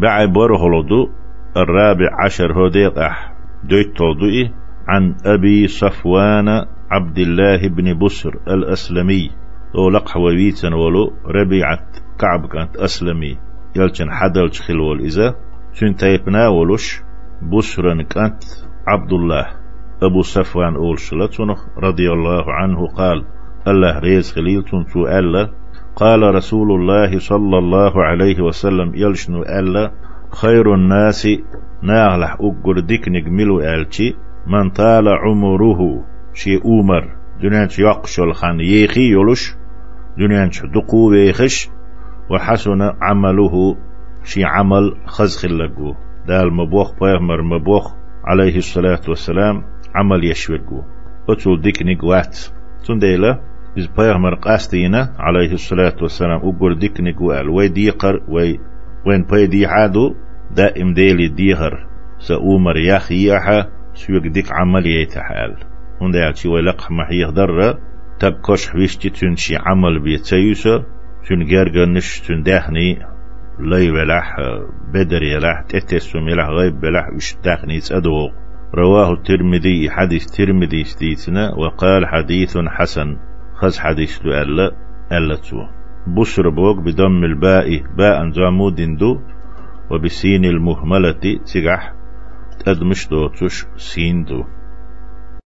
بعي برهلدو الرابع عشر هو ديقح دويت عن أبي صفوان عبد الله بن بسر الأسلمي. تو لقح ويتن ولو ربيعة كعب كانت أسلمي. يلچن حدل خلول إذا سن تيبنا ولوش بسرا كانت عبد الله. أبو صفوان أول شلتنخ رضي الله عنه قال الله ريز خليل تنسو ألا قال رسول الله صلى الله عليه وسلم يلشنو ألا خير الناس ناغلح أقر ديكنك ملو ألتي من طال عمره شي أمر دنيانش يقشل خان يخي يلش دنيانش دقو ويخش وحسن عمله شي عمل خزخ اللقو. دال مبوخ بيغمر مبوخ عليه الصلاة والسلام عمل يشوقو. أتول ديكنك وات. تنديلا إذ بيغمر قاستينا عليه الصلاة والسلام أقول ديكنك وقال وي ديقر وي وين بي دي عادو دائم ديلي ديهر سأومر ياخياحا سيوك ديك عمل يتحال هون داعتي ولق محيخ در تبكش حويشتي تنشي عمل بيتسيوسا تن جرجنش تن داخني لي بلح بدر يلح تتسم يلح غيب بلح وش داخني تأدوغ رواه الترمذي حديث ترمذي ستيتنا وقال حديث حسن. خز حديث ألا ألا تو بشر بوك بدم الباء باء جامود دو وبسين المهملة تجح تدمش دوتش سين دو.